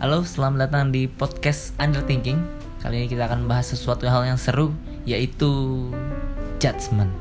Halo, selamat datang di podcast Underthinking. Kali ini kita akan bahas sesuatu hal yang seru, yaitu judgment.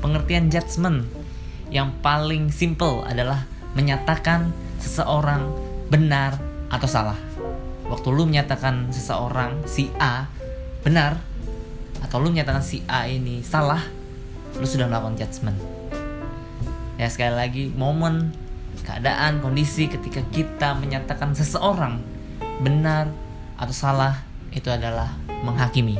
Pengertian judgment yang paling simple adalah menyatakan seseorang benar atau salah. Waktu lu menyatakan seseorang si A benar atau lu menyatakan si A ini salah, lu sudah melakukan judgment. Ya sekali lagi momen, keadaan, kondisi ketika kita menyatakan seseorang benar atau salah itu adalah menghakimi.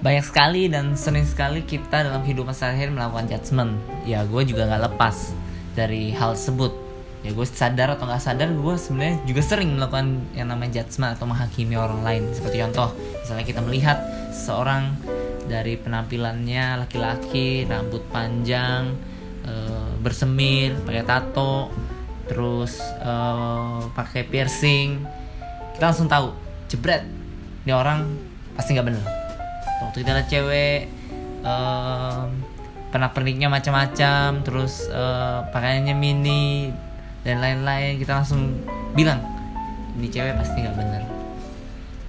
banyak sekali dan sering sekali kita dalam kehidupan sehari-hari melakukan judgement ya gue juga nggak lepas dari hal tersebut. Ya gue sadar atau nggak sadar gue sebenarnya juga sering melakukan yang namanya judgement atau menghakimi orang lain. Seperti contoh misalnya kita melihat seorang dari penampilannya laki-laki rambut panjang e, bersemir pakai tato terus e, pakai piercing. Kita langsung tahu jebret ini orang pasti nggak bener. Waktu kita lihat cewek um, pernah perniknya macam-macam terus uh, pakaiannya mini dan lain-lain kita langsung bilang ini cewek pasti nggak bener.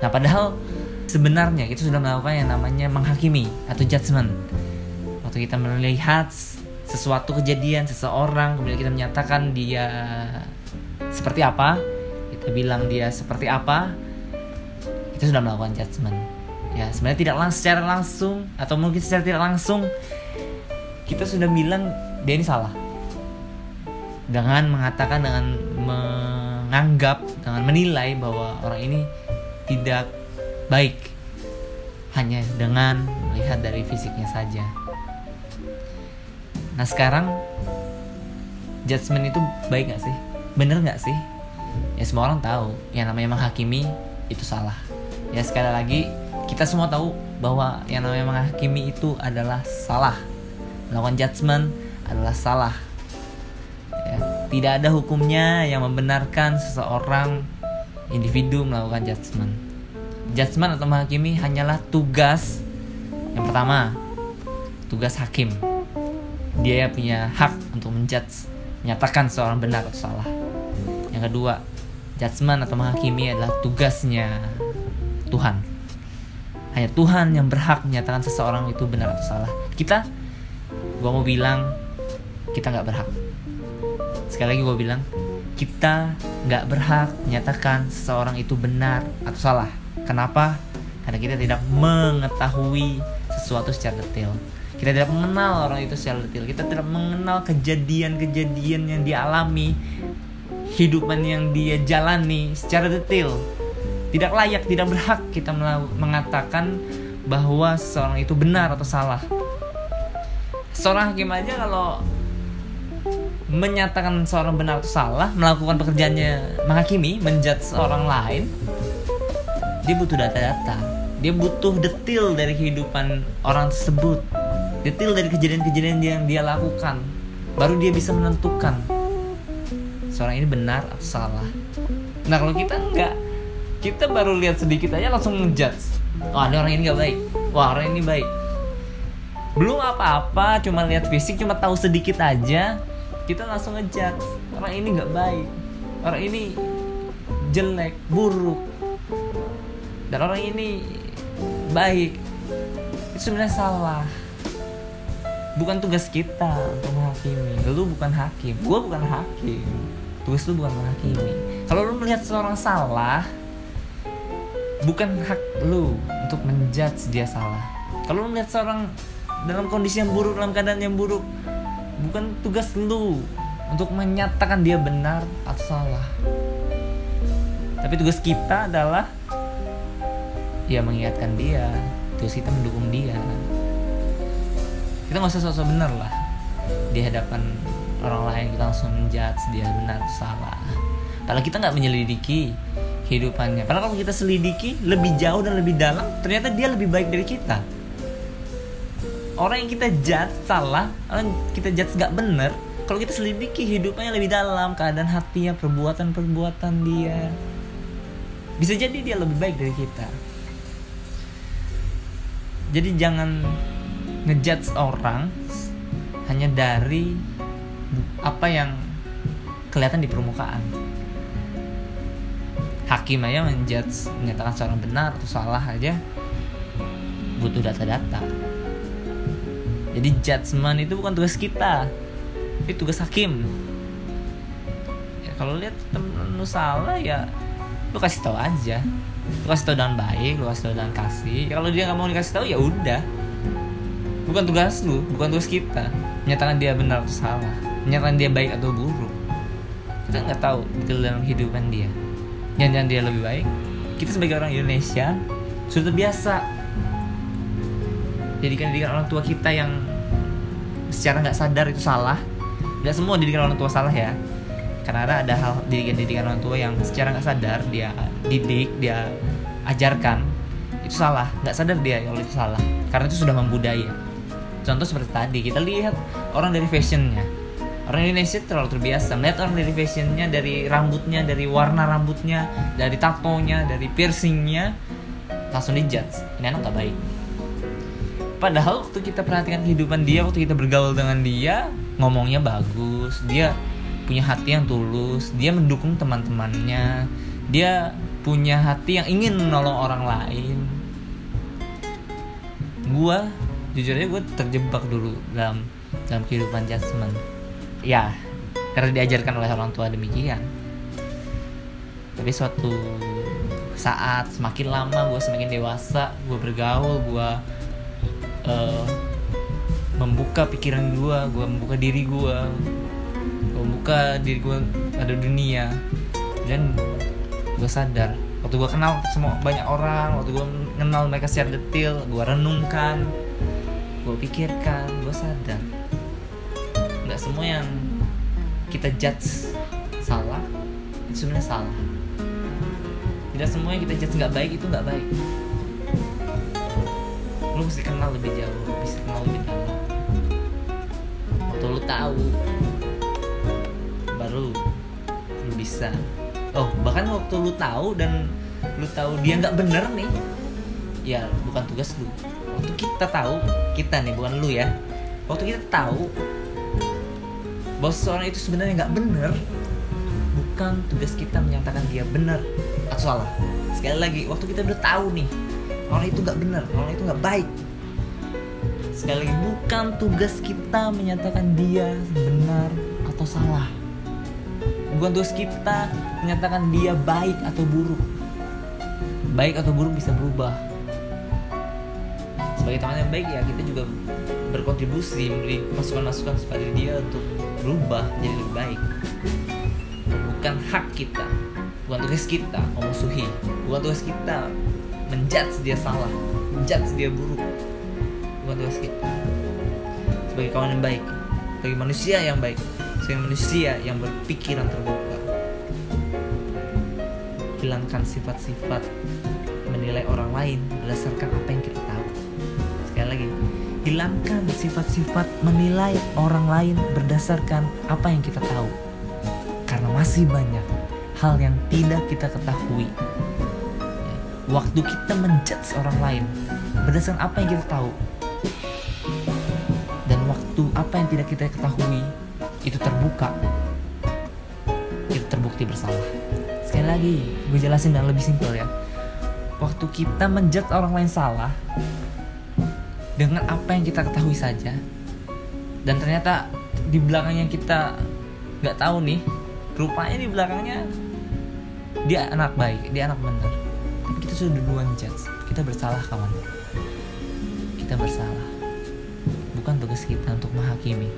Nah padahal sebenarnya kita sudah melakukan yang namanya menghakimi atau judgement. Waktu kita melihat sesuatu kejadian seseorang kemudian kita menyatakan dia seperti apa kita bilang dia seperti apa kita sudah melakukan judgement. Ya sebenarnya tidak langsung secara langsung atau mungkin secara tidak langsung kita sudah bilang dia ini salah. Dengan mengatakan dengan menganggap dengan menilai bahwa orang ini tidak baik. Hanya dengan melihat dari fisiknya saja. Nah sekarang judgement itu baik gak sih? Bener gak sih? Ya semua orang tahu. Yang namanya menghakimi itu salah. Ya sekali lagi kita semua tahu bahwa yang namanya menghakimi itu adalah salah melakukan judgement adalah salah. Ya, tidak ada hukumnya yang membenarkan seseorang individu melakukan judgement. Judgement atau menghakimi hanyalah tugas yang pertama tugas hakim. Dia punya hak untuk menjudge menyatakan seorang benar atau salah. Yang kedua judgement atau menghakimi adalah tugasnya Tuhan. Hanya Tuhan yang berhak menyatakan seseorang itu benar atau salah. Kita gue mau bilang kita nggak berhak. Sekali lagi gue bilang kita nggak berhak menyatakan seseorang itu benar atau salah. Kenapa? Karena kita tidak mengetahui sesuatu secara detail. Kita tidak mengenal orang itu secara detail. Kita tidak mengenal kejadian-kejadian yang dialami hidupan yang dia jalani secara detail. Tidak layak, tidak berhak kita mengatakan bahwa seorang itu benar atau salah. Seorang hakim aja kalau menyatakan seorang benar atau salah, melakukan pekerjaannya menghakimi, menjudge seorang lain, dia butuh data-data. Dia butuh detail dari kehidupan orang tersebut. Detail dari kejadian-kejadian yang dia lakukan. Baru dia bisa menentukan seorang ini benar atau salah. Nah kalau kita enggak, kita baru lihat sedikit aja langsung ngejudge wah ini orang ini gak baik wah orang ini baik belum apa-apa cuma lihat fisik cuma tahu sedikit aja. Kita langsung ngejudge. Orang ini nggak baik. Orang ini jelek buruk. Dan orang ini baik. Itu sebenarnya salah. Bukan tugas kita untuk menghakimi. Lu bukan hakim. Gue bukan hakim. Tugas lu bukan menghakimi. Kalau lu melihat seorang salah bukan hak lu untuk menjudge dia salah. Kalau lu melihat seorang dalam kondisi yang buruk dalam keadaan yang buruk. Bukan tugas lu untuk menyatakan dia benar atau salah. Tapi tugas kita adalah ya mengingatkan dia. Tugas kita mendukung dia. Kita nggak usah sosok benar lah di hadapan orang lain. Kita langsung menjudge dia benar atau salah. Kalau kita nggak menyelidiki kehidupannya. Karena kalau kita selidiki lebih jauh dan lebih dalam, ternyata dia lebih baik dari kita. Orang yang kita judge salah, orang yang kita judge gak bener, kalau kita selidiki hidupnya lebih dalam keadaan hatinya perbuatan perbuatan dia bisa jadi dia lebih baik dari kita. Jadi jangan ngejudge orang hanya dari apa yang kelihatan di permukaan. Hakim aja menjudge menyatakan seorang benar atau salah aja butuh data-data jadi judgement itu bukan tugas kita itu tugas hakim. Ya, kalau lihat temen lu salah ya lu kasih tahu aja. Lu kasih tahu dengan baik lu kasih tahu dengan kasih. Ya, kalau dia nggak mau dikasih tahu ya udah. Bukan tugas lu bukan tugas kita. Menyatakan dia benar atau salah menyatakan dia baik atau buruk. Kita nggak tahu detail dalam kehidupan dia. Jangan-jangan dia lebih baik. Kita sebagai orang Indonesia sudah terbiasa jadikan didikan orang tua kita yang secara nggak sadar itu salah. Nggak semua didikan orang tua salah ya. Karena ada, ada hal didikan didikan orang tua yang secara nggak sadar dia didik dia ajarkan itu salah. Nggak sadar dia kalau itu salah. Karena itu sudah membudaya. Contoh seperti tadi kita lihat orang dari fashionnya. Orang Indonesia terlalu terbiasa. Melihat orang dari fashionnya dari rambutnya dari warna rambutnya dari tatonya dari piercingnya langsung dijudge. Ini anak gak baik padahal waktu kita perhatikan kehidupan dia waktu kita bergaul dengan dia ngomongnya bagus. Dia punya hati yang tulus. Dia mendukung teman-temannya. Dia punya hati yang ingin menolong orang lain. Gue jujur aja gue terjebak dulu dalam dalam kehidupan jasmine. Ya karena diajarkan oleh orang tua demikian. Tapi suatu saat semakin lama gue semakin dewasa gue bergaul gue uh, membuka pikiran gue gue membuka diri gue gue membuka diri gue pada dunia. Dan gue sadar waktu gue kenal semua banyak orang waktu gue kenal mereka secara detail gue renungkan gue pikirkan gue sadar. Nggak semua yang kita judge salah itu sebenarnya salah. Tidak semua yang kita judge nggak baik itu nggak baik lu mesti kenal lebih jauh mesti kenal lebih dalam waktu lu tahu baru lu bisa. Oh bahkan waktu lu tahu dan lu tahu dia nggak bener nih ya bukan tugas lu. Waktu kita tahu kita nih bukan lu ya. Waktu kita tahu bahwa seseorang itu sebenarnya nggak bener bukan tugas kita menyatakan dia benar atau salah. Sekali lagi waktu kita udah tahu nih orang itu nggak benar orang itu nggak baik. Sekali lagi bukan tugas kita menyatakan dia benar atau salah. Bukan tugas kita menyatakan dia baik atau buruk. Baik atau buruk bisa berubah. Sebagai teman yang baik ya kita juga berkontribusi memberi masukan-masukan supaya dia untuk berubah jadi lebih baik. Bukan hak kita bukan tugas kita memusuhi bukan tugas kita menjudge dia salah menjudge dia buruk. Bukan tugas kita sebagai kawan yang baik sebagai manusia yang baik sebagai manusia yang berpikiran terbuka. Hilangkan sifat-sifat menilai orang lain berdasarkan apa yang kita tahu. Sekali lagi hilangkan sifat-sifat menilai orang lain berdasarkan apa yang kita tahu. Karena masih banyak hal yang tidak kita ketahui waktu kita menjudge orang lain berdasarkan apa yang kita tahu dan waktu apa yang tidak kita ketahui itu terbuka. Itu terbukti bersalah. Sekali lagi gue jelasin dan lebih simpel ya. Waktu kita menjudge orang lain salah dengan apa yang kita ketahui saja dan ternyata di belakangnya kita nggak tahu nih rupanya di belakangnya dia anak baik dia anak benar kita sudah duluan judge kita bersalah kawan. Kita bersalah. Bukan tugas kita untuk menghakimi.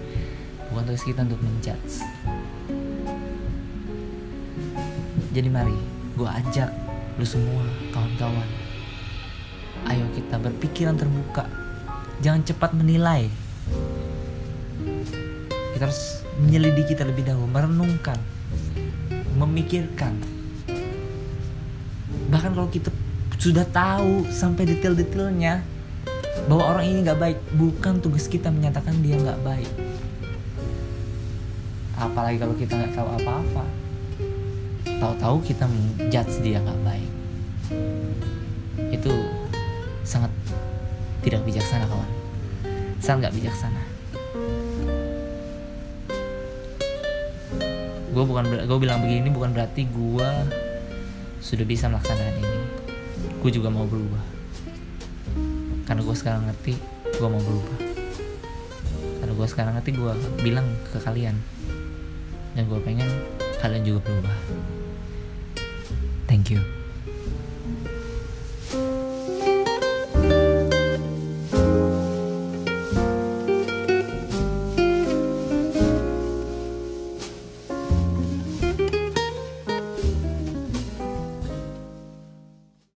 Bukan tugas kita untuk menjudge jadi mari gue ajak lu semua kawan-kawan. Ayo kita berpikiran terbuka. Jangan cepat menilai. Kita harus menyelidiki terlebih dahulu merenungkan memikirkan. Bahkan kalau kita sudah tahu sampai detail-detailnya bahwa orang ini nggak baik. Bukan tugas kita menyatakan dia nggak baik. Apalagi kalau kita nggak tahu apa-apa. Tahu-tahu kita menjudge dia nggak baik. Itu sangat tidak bijaksana kawan. Sangat nggak bijaksana. Gue bukan gue bilang begini bukan berarti gue sudah bisa melaksanakan ini gue juga mau berubah. Karena gue sekarang ngerti gue mau berubah. Karena gue sekarang ngerti gue bilang ke kalian. Dan gue pengen kalian juga berubah. Thank you